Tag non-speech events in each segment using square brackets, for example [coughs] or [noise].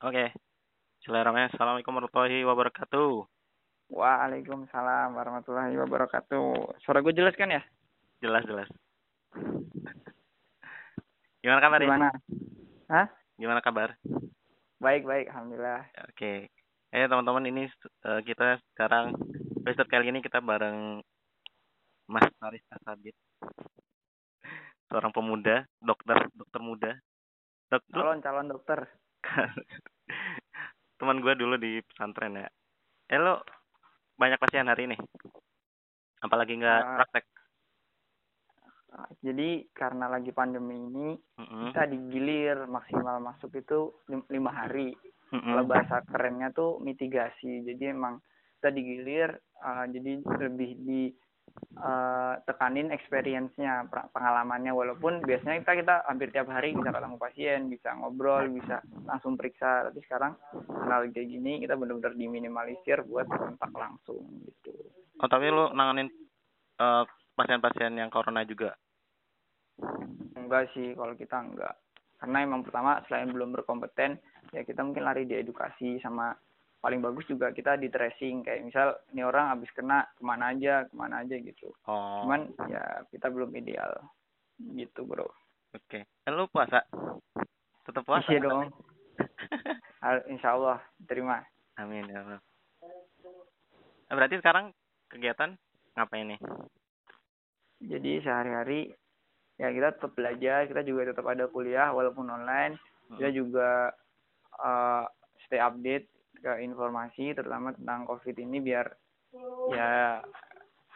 Oke. Bismillahirrahmanirrahim. Assalamualaikum warahmatullahi wabarakatuh. Waalaikumsalam warahmatullahi wabarakatuh. Suara gue jelas kan ya? Jelas, jelas. Gimana kabar Gimana? Hah? Gimana kabar? Baik, baik. Alhamdulillah. Oke. Eh teman-teman ini eh, kita sekarang episode kali ini kita bareng Mas Faris Asabit. Seorang pemuda, dokter, dokter muda. Dok, Calon calon dokter. Teman gue dulu di pesantren ya. Eh lo banyak pasien hari ini? Apalagi nggak Ah. praktek? Ah, Jadi karena lagi pandemi ini Mm-mm. kita digilir maksimal masuk itu lim- lima hari. Mm-mm. Kalau bahasa kerennya tuh mitigasi. Jadi emang kita digilir, ah, jadi lebih di ah, tekanin experience-nya, pengalamannya. Walaupun biasanya kita kita hampir tiap hari bisa ketemu pasien, bisa ngobrol, bisa langsung periksa. Tapi sekarang karena lagi kayak gini kita benar-benar diminimalisir buat kontak langsung gitu. Oh tapi lo nanganin eh, pasien-pasien yang corona juga? Enggak sih kalau kita enggak. Karena emang pertama selain belum berkompeten, ya kita mungkin lari di edukasi sama paling bagus juga kita di tracing kayak misal ini orang habis kena ke mana aja ke mana aja gitu. Oh. Cuman ya kita belum ideal gitu bro. Oke. Eh, lu puasa? Tetap puasa? Iya dong. [laughs] Al- Insya Allah terima. Amin ya Allah. Eh, berarti sekarang kegiatan ngapain nih? Jadi sehari-hari ya kita tetap belajar, kita juga tetap ada kuliah walaupun online. Kita juga eh, stay update ke informasi terutama tentang COVID ini biar ya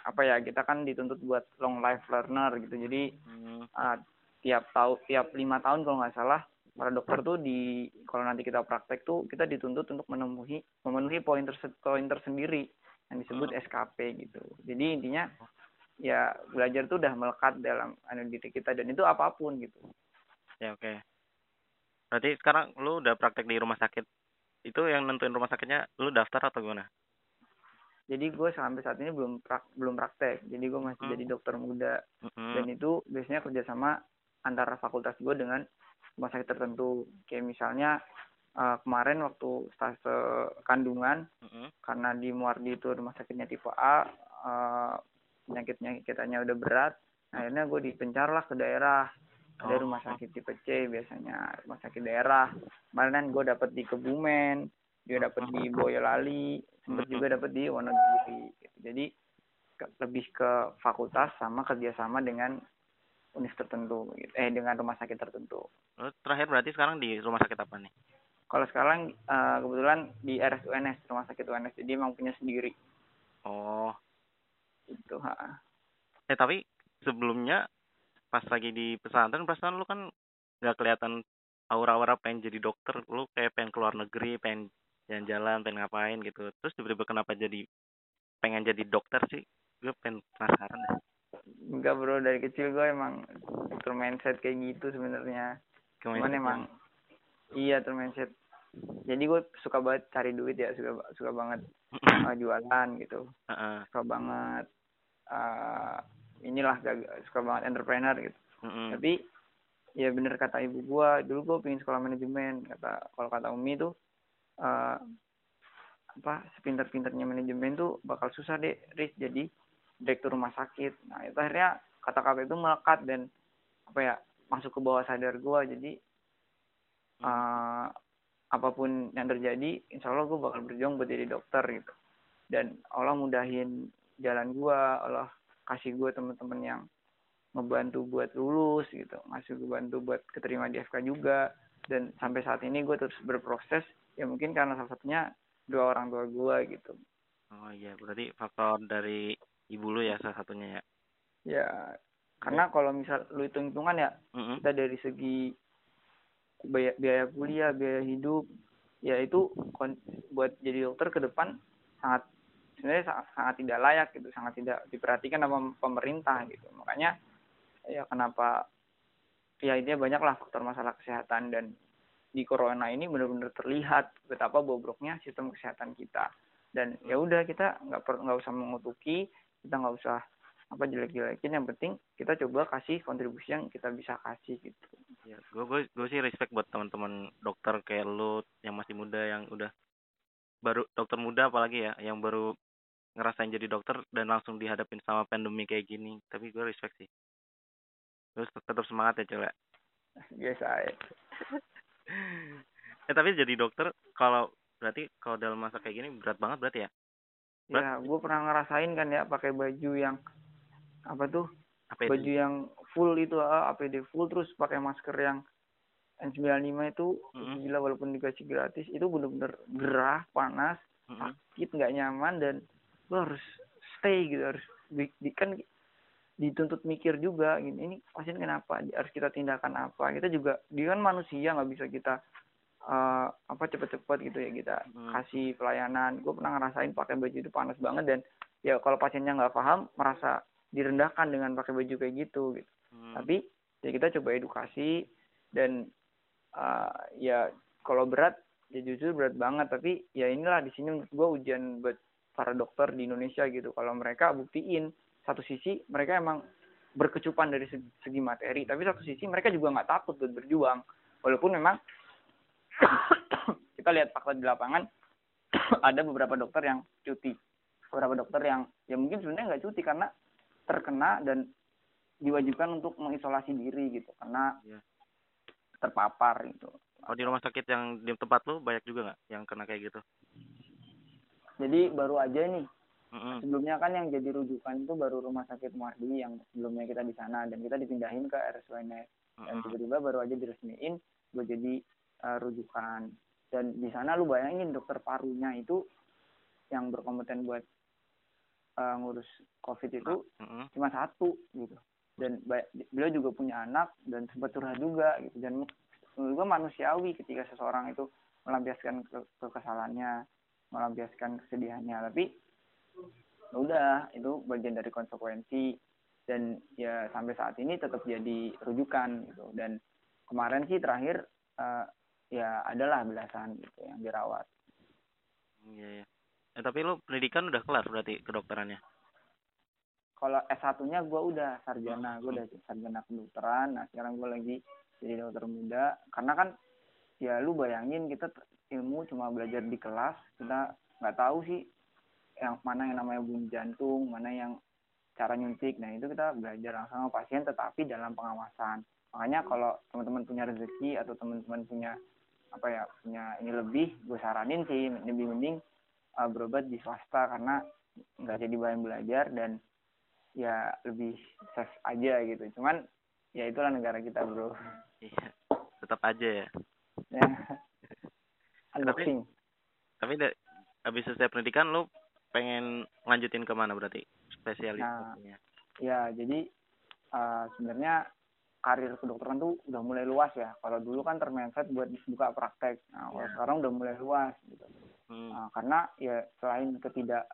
apa ya kita kan dituntut buat long life learner gitu. Jadi Hmm. eh, tiap tahun tiap lima tahun kalau nggak salah para dokter tuh di kalau nanti kita praktek tuh kita dituntut untuk memenuhi memenuhi poin terse- poin tersendiri yang disebut SKP gitu. Jadi intinya ya belajar tuh udah melekat dalam anu diri kita dan itu apa pun gitu. Ya oke. Berarti sekarang lu udah praktek di rumah sakit. Itu yang nentuin rumah sakitnya lu daftar atau gimana? Jadi gue sampai saat ini belum prak, belum praktek. Jadi gue masih Hmm. jadi dokter muda Mm-mm. dan itu biasanya kerjasama antara fakultas gue dengan rumah sakit tertentu. Kayak misalnya eh, kemarin waktu stase kandungan Mm-mm. karena di Muardi itu rumah sakitnya tipe A eh, penyakitnya kitanya udah berat akhirnya gue dipencar lah ke daerah ada Oh. rumah sakit tipe C biasanya rumah sakit daerah kemarin kan gue dapet di Kebumen dia dapet di [laughs] Boyolali sempet juga dapet di Wonogiri gitu. jadi ke- lebih ke fakultas sama kerjasama dengan univ tertentu gitu. eh dengan rumah sakit tertentu Lu terakhir berarti sekarang di rumah sakit apa nih? kalau sekarang eh, kebetulan di RSUNS rumah sakit UNS jadi emang punya sendiri Oh. gitu ha. Eh tapi sebelumnya pas lagi di pesantren perasaan lu kan nggak kelihatan aura-aura pengen jadi dokter. Lu kayak pengen keluar negeri, pengen jalan-jalan, pengen ngapain gitu. Terus tiba-tiba kenapa jadi pengen jadi dokter sih? Gue pengen penasaran deh. Enggak bro, dari kecil gue emang mindset kayak gitu sebenarnya. Gimana Cuman emang iya mindset. Jadi gue suka banget cari duit ya, suka suka banget Bang? uh, jualan gitu. Heeh. Suka banget uh, inilah gag- suka banget entrepreneur gitu. Mm-mm. Tapi ya bener kata ibu gue, dulu gue pengen sekolah manajemen. Kata kalau kata Umi tuh uh, apa sepinter-pinternya manajemen tuh bakal susah deh Riz jadi direktur rumah sakit. Nah itu akhirnya kata-kata itu melekat dan apa ya masuk ke bawah sadar gue jadi eh, apa pun yang terjadi insya Allah gue bakal berjuang buat jadi dokter gitu dan Allah mudahin jalan gue Allah kasih gue teman-teman yang ngebantu buat lulus gitu ngasih gue bantu buat keterima di FK juga dan sampai saat ini gue terus berproses ya mungkin karena salah satunya dua orang tua gue gitu Oh iya, berarti faktor dari ibu lu ya salah satunya ya. ya karena kalau misal lu hitung hitungan ya Mm-mm. kita dari segi biaya, biaya kuliah biaya hidup ya itu buat jadi dokter ke depan sangat sebenarnya sangat, sangat tidak layak gitu sangat tidak diperhatikan sama pemerintah gitu. Makanya ya kenapa ya ini banyak lah faktor masalah kesehatan dan di corona ini benar-benar terlihat betapa bobroknya sistem kesehatan kita. Dan ya udah kita nggak per nggak usah mengutuki kita nggak usah apa jelek-jelekin yang penting kita coba kasih kontribusi yang kita bisa kasih gitu. Ya, gue gue gue sih respect buat teman-teman dokter kayak lu yang masih yang udah baru dokter muda apalagi ya yang baru ngerasain jadi dokter dan langsung dihadapin sama pandemi kayak gini tapi gue respect sih terus tetap semangat ya cewek ya [laughs] eh tapi jadi dokter kalau berarti kalau dalam masa kayak gini berat banget berarti ya ya gue pernah ngerasain kan ya pakai baju yang apa tuh APD. baju yang full itu APD full terus pakai masker yang N95 itu Mm-mm. gila walaupun dikasih gratis itu bener-bener gerah panas Mm-mm. sakit nggak nyaman dan lo harus stay gitu harus di, di- kan dituntut mikir juga gini ini pasien kenapa? Harus kita tindakan apa? Kita juga dia kan manusia nggak bisa kita eh, apa cepet-cepet gitu ya kita Hmm. kasih pelayanan. Gue pernah ngerasain pakai baju itu panas banget dan ya kalau pasiennya nggak paham merasa direndahkan dengan pakai baju kayak gitu gitu. Hmm. tapi ya kita coba edukasi dan uh, ya kalau berat ya jujur berat banget. Tapi ya inilah di sini menurut gue ujian buat para dokter di Indonesia gitu. Kalau mereka buktiin satu sisi mereka emang berkecupan dari segi, materi tapi satu sisi mereka juga nggak takut buat berjuang. Walaupun memang [coughs] kita lihat fakta di lapangan [coughs] ada beberapa dokter yang cuti. Beberapa dokter yang ya mungkin sebenarnya nggak cuti karena terkena dan diwajibkan untuk mengisolasi diri gitu karena Iya. terpapar gitu. Kalau di rumah sakit yang di tempat lu banyak juga nggak yang kena kayak gitu jadi baru aja nih. Mm-mm. sebelumnya kan yang jadi rujukan itu baru rumah sakit Muardi yang sebelumnya kita di sana dan kita dipindahin ke RSUNS dan Mm-mm. tiba-tiba baru aja diresmiin buat jadi uh, rujukan. Dan di sana lu bayangin dokter parunya itu yang berkompeten buat uh, ngurus covid itu Mm-mm. cuma satu gitu. Dan beliau juga punya anak dan sempat curhat juga gitu. Dan gua manusiawi ketika seseorang itu melampiaskan ke kekesalannya melampiaskan kesedihannya tapi ya udah itu bagian dari konsekuensi dan ya sampai saat ini tetap jadi rujukan gitu dan kemarin sih terakhir eh, ya adalah belasan gitu yang dirawat Iya, iya. Eh, tapi lu pendidikan udah kelar berarti kedokterannya? kalau S1-nya gue udah sarjana, gue udah sarjana kedokteran. Nah, sekarang gue lagi jadi dokter muda. Karena kan, ya lu bayangin kita ilmu cuma belajar di kelas, kita nggak tahu sih yang mana yang namanya bunyi jantung, mana yang cara nyuntik. Nah, itu kita belajar langsung sama pasien, tetapi dalam pengawasan. Makanya kalau teman-teman punya rezeki atau teman-teman punya apa ya punya ini lebih, gue saranin sih lebih mending uh, berobat di swasta karena nggak jadi bahan belajar dan ya lebih safe aja gitu cuman ya itulah negara kita bro Iya. Tetap aja ya. ya unboxing Tapi da- habis selesai pendidikan lu pengen lanjutin ke mana berarti? Spesialisasinya. ya jadi uh, sebenarnya karir kedokteran tuh udah mulai luas ya kalau dulu kan termindset buat buka praktek nah kalau Iya. sekarang udah mulai luas gitu Hmm. Nah, karena ya selain ketidak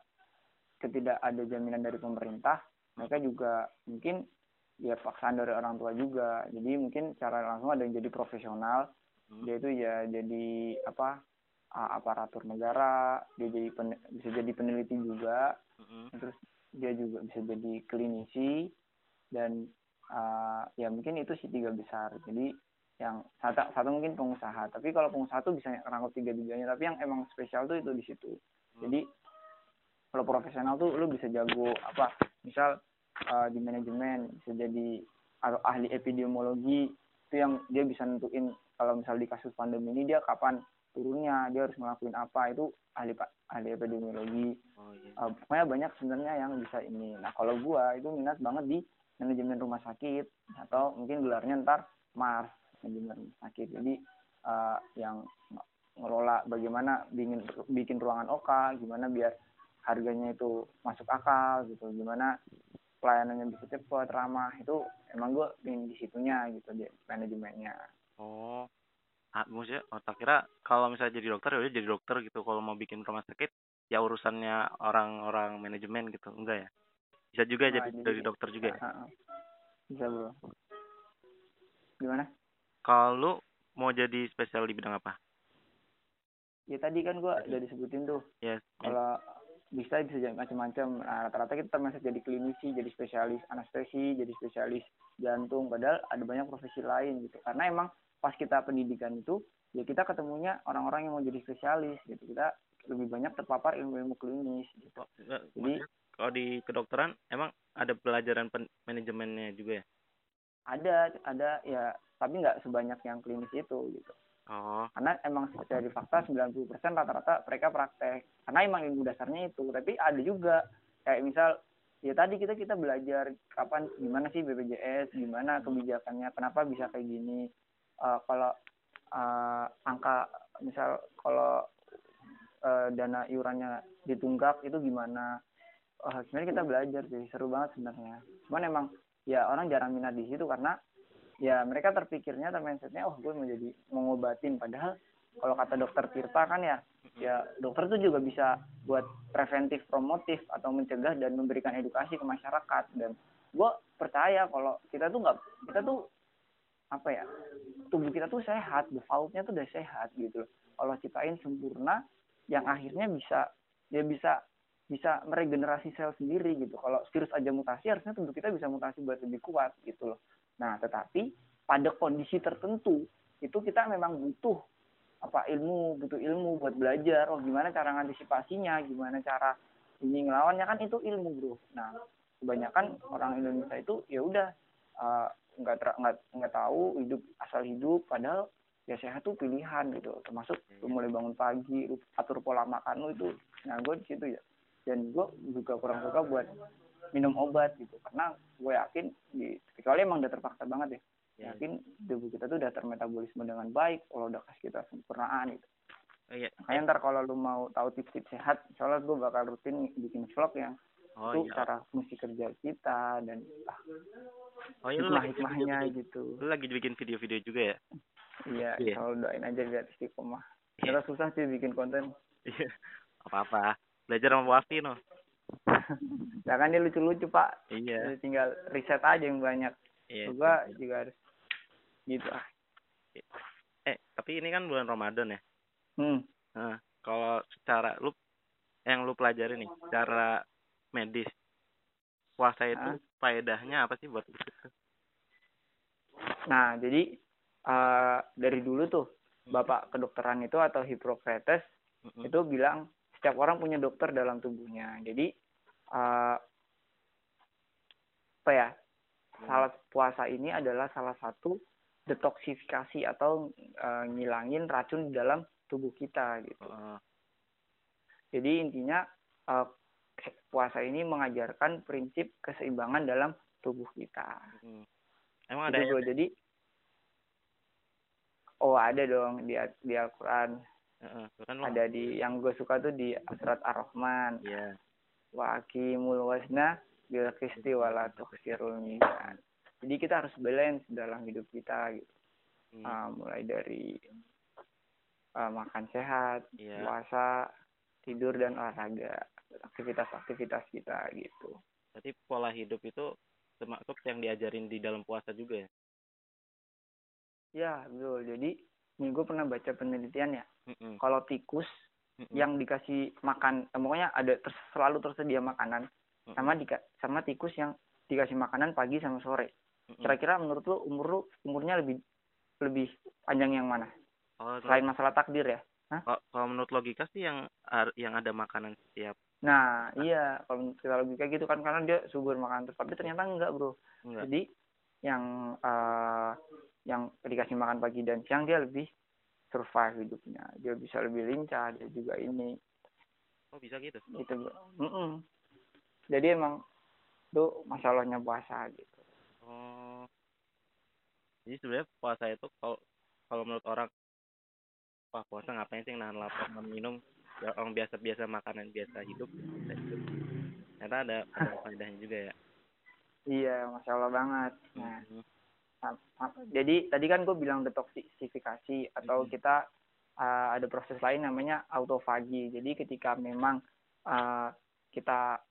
ketidak ada jaminan dari pemerintah, mereka juga mungkin ya paksaan dari orang tua juga. Jadi mungkin secara langsung ada yang jadi profesional, Hmm. dia itu ya jadi apa aparatur negara, dia jadi pen- bisa jadi peneliti juga, Mm-mm. terus dia juga bisa jadi klinisi dan uh, ya mungkin itu sih tiga besar. Jadi yang satu, satu mungkin pengusaha, tapi kalau pengusaha tuh bisa rangkup tiga tiganya, tapi yang emang spesial tuh itu di situ. Jadi kalau profesional tuh lu bisa jago apa? Misal uh, di manajemen bisa jadi atau ahli epidemiologi itu yang dia bisa nentuin kalau misal di kasus pandemi ini dia kapan turunnya, dia harus ngelakuin apa itu ahli pak ahli epidemiologi Oh iya. uh, pokoknya banyak sebenarnya yang bisa ini. Nah kalau gua itu minat banget di manajemen rumah sakit atau mungkin gelarnya ntar Mars manajemen rumah sakit. Jadi uh, yang ngelola bagaimana bikin bikin ruangan oka, gimana biar harganya itu masuk akal gitu, gimana pelayanannya bisa cepat, ramah itu emang gua ingin di situnya gitu di manajemennya. Oh. Ah, maksudnya oh, tak kira kalau misalnya jadi dokter ya udah jadi dokter gitu. Kalau mau bikin rumah sakit ya urusannya orang-orang manajemen gitu. Enggak ya? Bisa juga Nah, jadi jadi- dari dokter juga ya? Bisa bro. Gimana? Kalau mau jadi spesial di bidang apa? Ya tadi kan gua udah disebutin tuh Ya, kalau bisa bisa jadi macam-macam nah, rata-rata kita termasuk jadi klinisi jadi spesialis anestesi jadi spesialis jantung padahal ada banyak profesi lain gitu karena emang pas kita pendidikan itu ya kita ketemunya orang-orang yang mau jadi spesialis gitu. Kita lebih banyak terpapar ilmu-ilmu klinis gitu. Oh, enggak, Jadi- maksudnya kalau di kedokteran emang ada pelajaran pen- manajemennya juga ya? ada ada ya tapi nggak sebanyak yang klinis itu gitu. Oh, karena emang dari fakta 90% rata-rata mereka praktek. Karena emang ilmu dasarnya itu. Tapi ada juga kayak misal ya tadi kita kita belajar kapan gimana sih BPJS gimana kebijakannya kenapa bisa kayak gini Eh, kalau eh, angka misal kalau eh, dana iurannya ditunggak itu gimana? Oh, sebenarnya kita belajar sih seru banget sebenarnya. Cuman emang ya orang jarang minat di situ karena ya mereka terpikirnya mindsetnya oh gue mau jadi mau ngobatin. Padahal kalau kata dokter Tirta kan ya ya dokter tuh juga bisa buat preventif promotif atau mencegah dan memberikan edukasi ke masyarakat. Dan gue percaya kalau kita tuh nggak kita tuh apa ya tubuh kita tuh sehat defaultnya tuh udah sehat gitu loh. Kalau ciptain sempurna yang akhirnya bisa dia bisa bisa meregenerasi sel sendiri gitu. Kalau virus aja mutasi harusnya tubuh kita bisa mutasi buat lebih kuat gitu loh. Nah tetapi pada kondisi tertentu itu kita memang butuh apa ilmu butuh ilmu buat belajar. Oh gimana cara ngantisipasinya? Gimana cara ini ngelawannya? Kan itu ilmu bro. Nah kebanyakan orang Indonesia itu ya udah eh, nggak nggak nggak tahu hidup asal hidup padahal ya sehat tuh pilihan gitu termasuk lu mulai bangun pagi lu atur pola makan lu itu nah gue di situ ya dan gue juga kurang suka buat minum obat gitu karena gue yakin di kecuali emang udah terpaksa banget ya iya. yakin tubuh kita tuh udah termetabolisme dengan baik kalau udah kasih kita sempurnaan gitu Oh, iya. makanya ntar kalau lu mau tahu tips-tips sehat soalnya gue bakal rutin bikin vlog yang Oh, tuh iya. cara mesti kerja kita dan ah, Oh, iya, bikin hikmah-hikmahnya video-video- gitu Lu lagi bikin video-video juga ya? iya Iya. kalau doain aja biar istiqomah Iya. Terus susah sih bikin konten Iya. Apa-apa. Belajar sama Bu Afi, no. ya kan dia lucu-lucu pak Iya. Jadi tinggal riset aja yang banyak Iya. gua juga harus gitu ah Eh, tapi ini kan bulan Ramadan ya. hmm Nah, kalau secara lu yang lu pelajari nih, secara medis puasa itu Ah. faedahnya apa sih buat lu? nah jadi eh, dari dulu tuh bapak kedokteran itu atau Hippocrates Mm-mm. itu bilang setiap orang punya dokter dalam tubuhnya jadi eh, apa ya salah puasa ini adalah salah satu detoksifikasi atau eh, ngilangin racun di dalam tubuh kita gitu Oh, jadi intinya eh, puasa ini mengajarkan prinsip keseimbangan dalam tubuh kita mm. Emang ada Gitu, bro. jadi oh ada dong di di Al-Qur'an lu- ada di yang gue suka tuh di surat Ar-Rahman Iya. wa aqimul wazna bil qisti wala tukhsirul mizan. Jadi kita harus balance dalam hidup kita gitu. Hmm, Ah, mulai dari ah, makan sehat, Iya. puasa, tidur dan olahraga, aktivitas-aktivitas kita gitu. Berarti pola hidup itu termasuk yang diajarin di dalam puasa juga ya? Ya, betul. Jadi ini gue pernah baca penelitian ya. Mm-mm. Kalau tikus Mm-mm. yang dikasih makan, eh, pokoknya ada ter- selalu tersedia makanan Mm-mm. sama sama tikus yang dikasih makanan pagi sama sore. Mm-mm. Kira-kira menurut lu umur lu umurnya lebih lebih panjang yang mana? Oh, Selain masalah takdir ya. kalau- kalau menurut logika sih yang yang ada makanan setiap Nah, iya kalau kita logika gitu kan karena dia subur makan terus tapi ternyata enggak, Bro. enggak. Jadi yang eh, yang dikasih makan pagi dan siang dia lebih survive hidupnya. Dia bisa lebih lincah, dia juga ini Oh, bisa gitu. gitu. Bro. Mm-mm. Jadi emang itu masalahnya puasa gitu. Oh. Jadi sebenarnya puasa itu kalau kalau menurut orang wah puasa ngapain sih nahan lapar nahan minum orang biasa-biasa makanan biasa hidup bisa hidup. Ternyata ada [laughs] faedahnya juga ya. Iya, masalah banget. Nah. Nah, ma- jadi tadi kan gue bilang detoksifikasi atau Mhm. kita uh, ada proses lain namanya autofagi. Jadi ketika memang uh, kita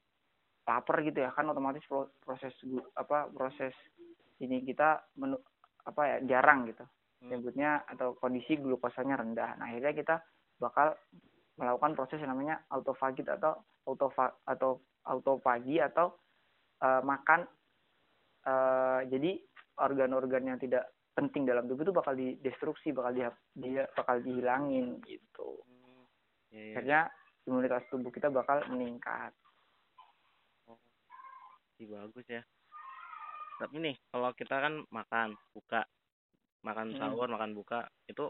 lapar gitu ya kan otomatis pro- proses apa proses ini kita menu, apa ya jarang gitu Hmm. nyebutnya atau kondisi glukosanya rendah. Nah akhirnya kita bakal melakukan proses yang namanya autofagi atau autofa atau autofagi atau uh, makan uh, jadi organ-organ yang tidak penting dalam tubuh itu bakal didestruksi bakal dia dia bakal dihilangin gitu Hmm. Iya, iya. akhirnya imunitas tubuh kita bakal meningkat Ih, bagus ya. Tapi nih, kalau kita kan makan, buka, makan Hmm. sahur, makan buka, itu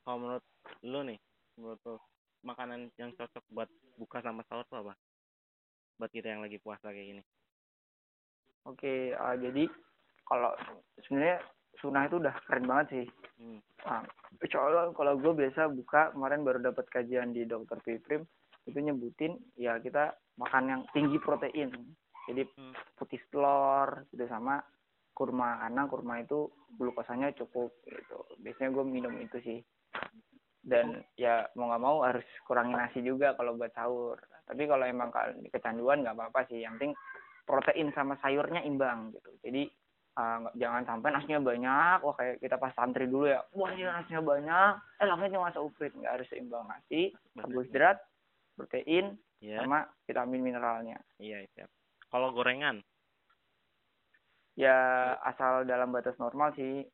kalau menurut lu nih, menurut lu, makanan yang cocok buat buka sama sahur tuh apa? Buat kita yang lagi puasa kayak gini. oke ah, jadi kalau sebenarnya sunnah itu udah keren banget sih Hmm. Nah, soalnya kalau gue biasa buka kemarin baru dapat kajian di dokter Piprim itu nyebutin ya kita makan yang tinggi protein jadi Hmm. putih telur gitu sama kurma karena kurma itu glukosanya cukup gitu biasanya gue minum itu sih dan ya mau nggak mau harus kurangi nasi juga kalau buat sahur. Tapi kalau emang kecanduan nggak apa-apa sih. Yang penting protein sama sayurnya imbang gitu. Jadi uh, jangan sampai nasinya banyak. Wah kayak kita pas santri dulu ya. Wah ini nasinya banyak. Eh langsung cuma seuprit nggak harus seimbang nasi karbohidrat protein Iya, sama vitamin mineralnya. Iya, siap. Kalau gorengan, ya asal dalam batas normal sih.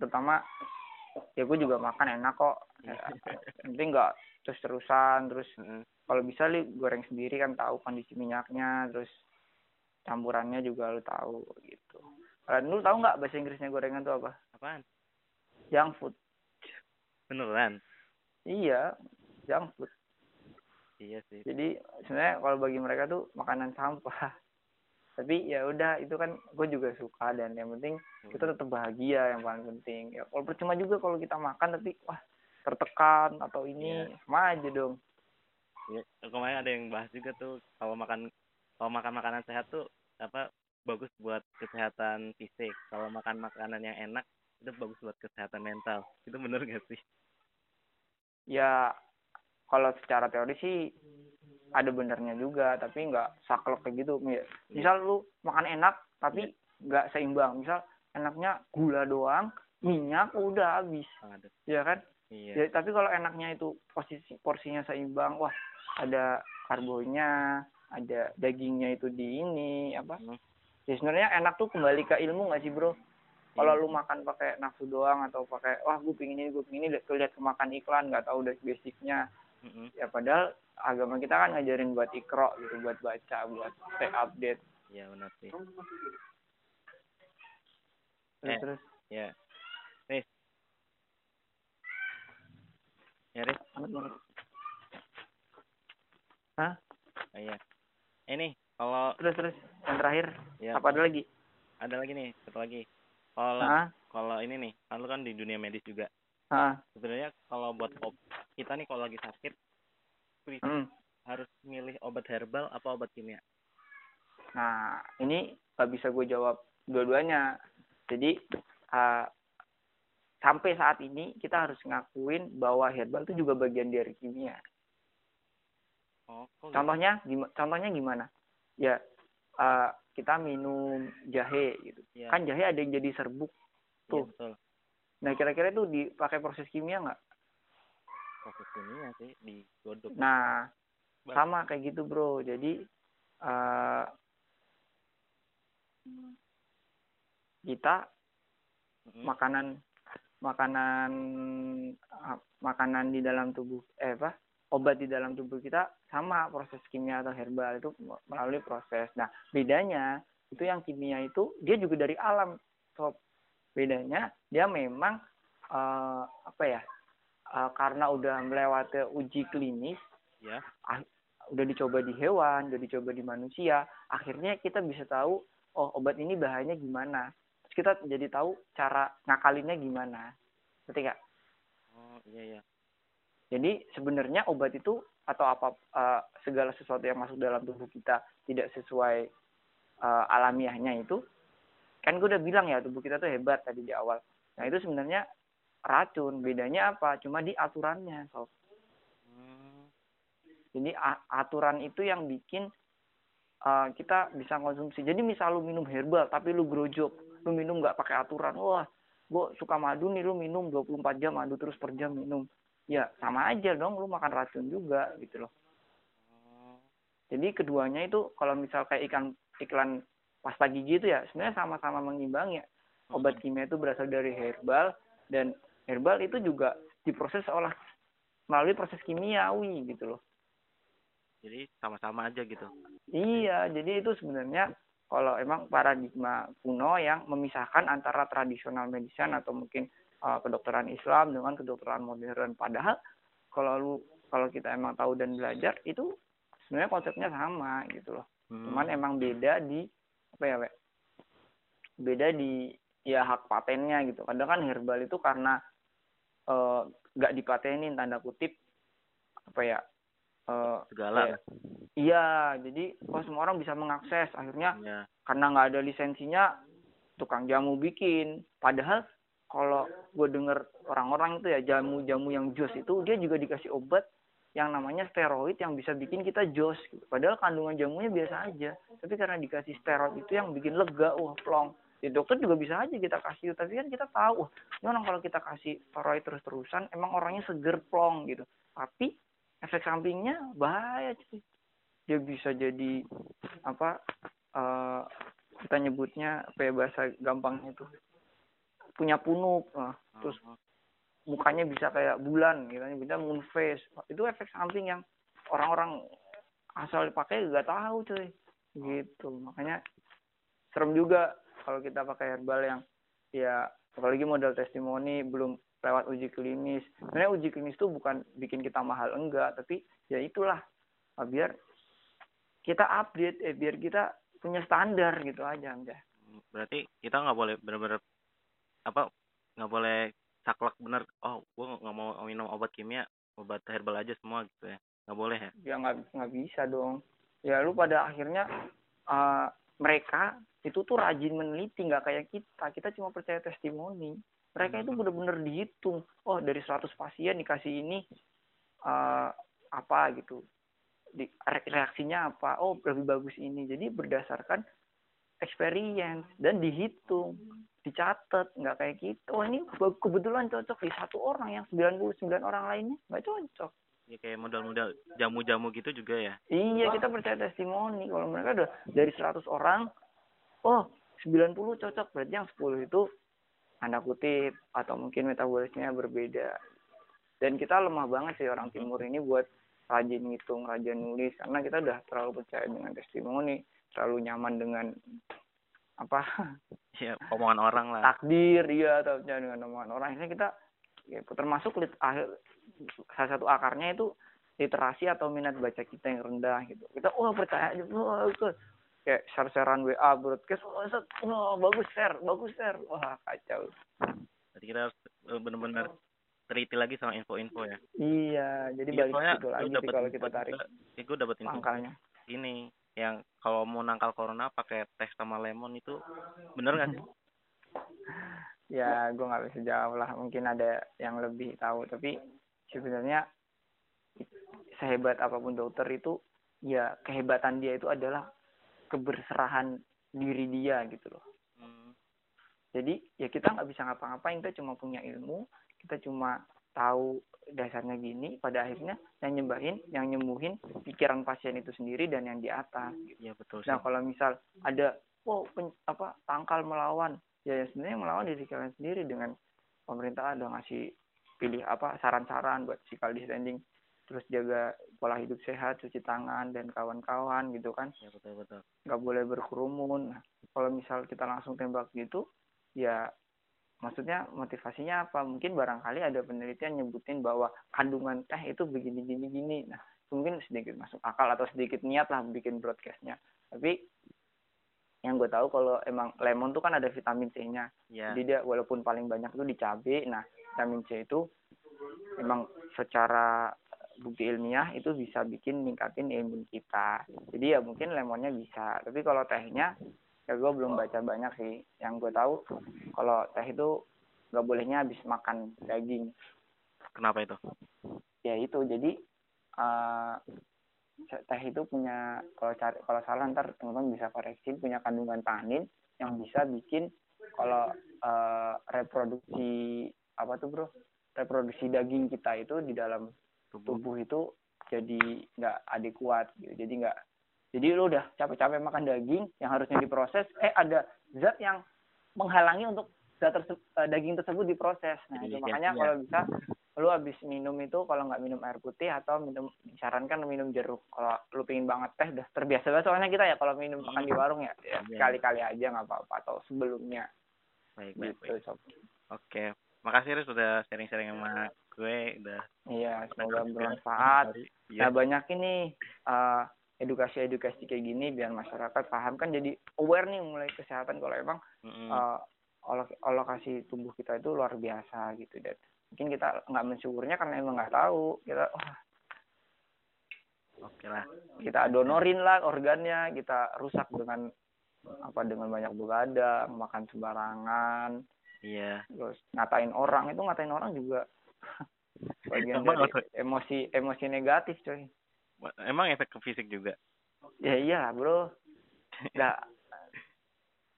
Terutama ya gue juga makan enak kok [laughs] ya, penting nggak terus terusan terus Heeh. kalau bisa li goreng sendiri kan tahu kondisi minyaknya terus campurannya juga lu tahu gitu Kalian lu tahu nggak bahasa Inggrisnya gorengan tuh apa apaan? junk food Beneran? iya junk food Iya sih. jadi sebenarnya kalau bagi mereka tuh makanan sampah tapi ya udah itu kan gue juga suka dan yang penting kita tetap bahagia yang paling penting ya kalau percuma juga kalau kita makan tapi wah tertekan atau ini Iya. sama aja dong Iya, kemarin ada yang bahas juga tuh kalau makan kalau makan makanan sehat tuh apa bagus buat kesehatan fisik. Kalau makan makanan yang enak itu bagus buat kesehatan mental. Itu bener gak sih? ya kalau secara teori sih ada benernya juga tapi nggak saklek kayak gitu Mi- misal lu makan enak tapi nggak seimbang misal enaknya gula doang minyak udah habis Ada. ya kan Iya. Ya, tapi kalau enaknya itu posisi porsinya seimbang, wah ada karbonya, ada dagingnya itu di ini apa? Hmm. Ya sebenarnya enak tuh kembali ke ilmu nggak sih bro? Kalau Iya. lu makan pakai nafsu doang atau pakai wah gue pingin ini gue pingin ini lihat kemakan iklan nggak tahu udah basicnya Mm-mm. ya padahal agama kita kan ngajarin buat ikro gitu buat baca buat stay update Iya benar sih. terus Eh. terus Ya. Riz. Ya Riz. Anget banget. Hah? Oh, iya. Ini kalau terus terus yang terakhir ya apa ada lagi ada lagi nih satu lagi. Kalau kalau ini nih, kan lu kan di dunia medis juga. Hah? Sebenarnya kalau buat kita nih kalau lagi sakit Hmm. harus milih obat herbal apa obat kimia? Nah, ini nggak bisa gue jawab dua-duanya. Jadi, uh, sampai saat ini kita harus ngakuin bahwa herbal itu juga bagian dari kimia. Oh, gitu? Contohnya, gimana? Contohnya gimana? Ya, uh, kita minum jahe gitu. Iya. Kan jahe ada yang jadi serbuk. Iya, tuh. betul. Nah, kira-kira itu dipakai proses kimia nggak? Proses kimia sih digodok. Nah, Ba- sama kayak gitu bro. Jadi, uh, kita Mm-mm. makanan makanan ah, makanan di dalam tubuh eh apa obat di dalam tubuh kita sama proses kimia atau herbal itu melalui proses nah bedanya itu yang kimia itu dia juga dari alam sob bedanya dia memang eh, apa ya eh, karena udah melewati uji klinis Ya. udah dicoba di hewan udah dicoba di manusia akhirnya kita bisa tahu oh obat ini bahayanya gimana terus kita jadi tahu cara ngakalinnya gimana ngerti nggak Oh, iya iya. jadi sebenarnya obat itu atau apa eh, segala sesuatu yang masuk dalam tubuh kita tidak sesuai eh, alamiahnya itu kan gue udah bilang ya tubuh kita tuh hebat tadi di awal nah itu sebenarnya racun bedanya apa cuma di aturannya sob Hmm. Jadi aturan itu yang bikin uh, kita bisa konsumsi. Jadi misal lu minum herbal tapi lu grojok, lu minum nggak pakai aturan, wah, gue suka madu nih, lu minum 24 jam madu terus per jam minum. Ya sama aja dong, lu makan racun juga gitu loh. Oh, Jadi keduanya itu kalau misal kayak ikan iklan pasta gigi itu ya sebenarnya sama-sama mengimbangi ya. obat kimia itu berasal dari herbal dan herbal itu juga diproses olah melalui proses kimiawi gitu loh. Jadi sama-sama aja gitu. Iya jadi itu sebenarnya kalau emang paradigma kuno yang memisahkan antara tradisional medicine atau mungkin uh, kedokteran Islam dengan kedokteran modern. Padahal kalau lu kalau kita emang tahu dan belajar itu sebenarnya konsepnya sama gitu loh. Hmm. cuman emang beda di apa ya Wek? beda di ya hak patennya gitu. Kadang kan herbal itu karena nggak uh, dipatenin tanda kutip apa ya uh, segala ya, iya jadi kok semua orang bisa mengakses akhirnya ya. karena nggak ada lisensinya tukang jamu bikin padahal kalau gue denger orang-orang itu ya jamu-jamu yang jos itu dia juga dikasih obat yang namanya steroid yang bisa bikin kita jos gitu. Padahal kandungan jamunya biasa aja. Tapi karena dikasih steroid itu yang bikin lega, wah plong ya dokter juga bisa aja kita kasih tapi kan kita tahu memang kalau kita kasih steroid terus terusan emang orangnya seger plong gitu. Tapi efek sampingnya bahaya cuy. Dia bisa jadi apa uh, kita nyebutnya apa ya bahasa gampangnya itu punya punuk nah, terus mukanya bisa kayak bulan gitu. Bisa moon face. Itu efek samping yang orang-orang asal dipakai gak tahu cuy. Gitu. Makanya serem juga kalau kita pakai herbal yang ya apalagi model testimoni belum lewat uji klinis. Sebenarnya uji klinis itu bukan bikin kita mahal enggak. Tapi ya itulah. Ah, biar kita update eh biar kita punya standar gitu aja enggak berarti kita nggak boleh benar-benar apa nggak boleh saklek bener oh gua nggak mau minum obat kimia obat herbal aja semua gitu ya. Nggak boleh ya? Ya nggak nggak bisa dong. Ya lu pada akhirnya uh, mereka itu tuh rajin meneliti nggak kayak kita. Kita cuma percaya testimoni. Mereka itu hmm. benar-benar dihitung. Oh dari 100 pasien dikasih ini uh, apa gitu. Di, reaksinya apa? Oh lebih bagus ini. Jadi berdasarkan experience dan dihitung dicatat. Nggak kayak gitu oh ini kebetulan cocok di satu orang yang 99 orang lainnya nggak cocok. Ya kayak modal-modal jamu-jamu gitu juga ya? Iya kita percaya testimoni. Kalau mereka udah dari 100 orang oh 90 cocok. Berarti yang 10 itu tanda kutip atau mungkin metabolismenya berbeda. Dan kita lemah banget sih orang timur ini buat rajin ngitung rajin nulis. Karena kita udah terlalu percaya dengan testimoni terlalu nyaman dengan apa [laughs] ya omongan orang lah. takdir iya atau dengan omongan orang. Akhirnya kita ya, termasuk lit, akhir salah satu akarnya itu literasi atau minat baca kita yang rendah gitu. Kita oh percaya aja. Oh, kayak share-sharean WA broadcast oh, set, oh bagus share bagus share. Wah kacau. Jadi kita harus eh, benar-benar teliti lagi sama info-info ya. Iya jadi iya, balik itu lagi sih kalau kita tarik juga, gue dapat info angkalnya ini yang kalau mau nangkal corona pakai teh sama lemon itu bener nggak sih? [laughs] Ya gue nggak bisa jawab lah mungkin ada yang lebih tahu tapi sebenarnya sehebat apa pun dokter itu ya kehebatan dia itu adalah keberserahan diri dia gitu loh hmm. jadi ya kita nggak bisa ngapa-ngapain kita cuma punya ilmu kita cuma tahu dasarnya gini pada akhirnya yang nyembahin yang nyembuhin pikiran pasien itu sendiri dan yang di atas gitu. ya betul nah kalau misal ada wow pen, apa tangkal melawan ya, ya sebenarnya melawan diri kalian sendiri dengan pemerintah ada ngasih pilih apa saran-saran buat physical distancing terus jaga pola hidup sehat cuci tangan dan kawan-kawan gitu kan. Ya betul betul. Nggak boleh berkerumun. Nah, kalau misal kita langsung tembak gitu ya maksudnya motivasinya apa? Mungkin barangkali ada penelitian nyebutin bahwa kandungan teh itu begini gini gini. Nah mungkin sedikit masuk akal atau sedikit niat lah bikin broadcastnya. Tapi yang gue tahu kalau emang lemon tuh kan ada vitamin C-nya. Yeah. jadi dia walaupun paling banyak tuh di cabai nah vitamin C itu emang secara bukti ilmiah itu bisa bikin ningkatin imun kita. Jadi ya mungkin lemonnya bisa. Tapi kalau tehnya ya gue belum baca banyak sih. Yang gue tahu kalau teh itu nggak bolehnya habis makan daging. Kenapa itu? Ya itu jadi uh, teh itu punya kalau cari kalau salah ntar teman-teman bisa koreksi punya kandungan tanin yang bisa bikin kalau uh, reproduksi apa tuh bro? Reproduksi daging kita itu di dalam tubuh, tubuh itu jadi nggak adekuat gitu. jadi nggak jadi lu udah capek-capek makan daging yang harusnya diproses eh ada zat yang menghalangi untuk zat terse- eh, daging tersebut diproses. Nah, Jadi itu makanya gantian. kalau bisa lu habis minum itu kalau nggak minum air putih atau minum disarankan minum jeruk. Kalau lu pingin banget teh udah terbiasa banget soalnya kita ya kalau minum makan di warung ya, ya Iya. sekali-kali aja nggak apa-apa atau sebelumnya baik baik, gitu, baik. Sob. oke makasih Riz udah sharing-sharing sama gue udah. Iya, semoga bermanfaat. Iya. Nah, banyak ini eh, edukasi-edukasi kayak gini biar masyarakat paham. Kan jadi aware nih mulai kesehatan kalau emang eh, alok- alokasi tubuh kita itu luar biasa gitu dan mungkin kita nggak mensyukurnya karena emang nggak tahu. Kita wah, oke lah. Kita donorin lah organnya kita rusak dengan apa dengan banyak begadang makan sembarangan. Iya. Terus ngatain orang itu ngatain orang juga bagian Emang dari emosi emosi negatif coy. Emang efek ke fisik juga? Ya iyalah bro. [laughs] Nggak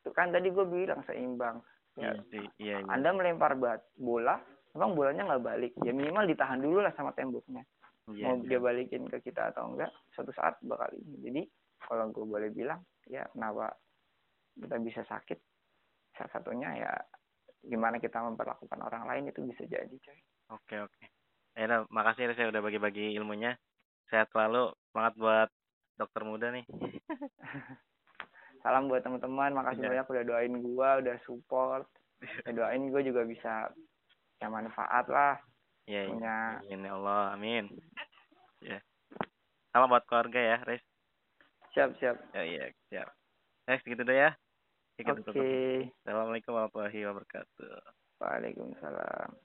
itu kan tadi gue bilang seimbang. Ya iya iya iya. Anda melempar bat bola emang bolanya nggak balik? Ya minimal ditahan dulu lah sama temboknya. Iya mau dia balikin ke kita atau enggak suatu saat bakal ini. Jadi kalau gue boleh bilang ya kenapa kita bisa sakit? Salah satunya ya gimana kita memperlakukan orang lain itu bisa jadi coy oke oke ya udah, makasih Riz ya udah bagi-bagi ilmunya sehat selalu semangat buat dokter muda nih [laughs] salam buat teman-teman makasih Iya. banyak udah doain gua udah support [laughs] udah doain gue juga bisa ya manfaat lah Iya, iya. punya Amin ya Allah, amin. Ya. Salam buat keluarga ya, Riz. siap siap Ya, iya, siap. Eh, segitu deh ya. Oke tutup. Assalamualaikum warahmatullahi wabarakatuh. waalaikumsalam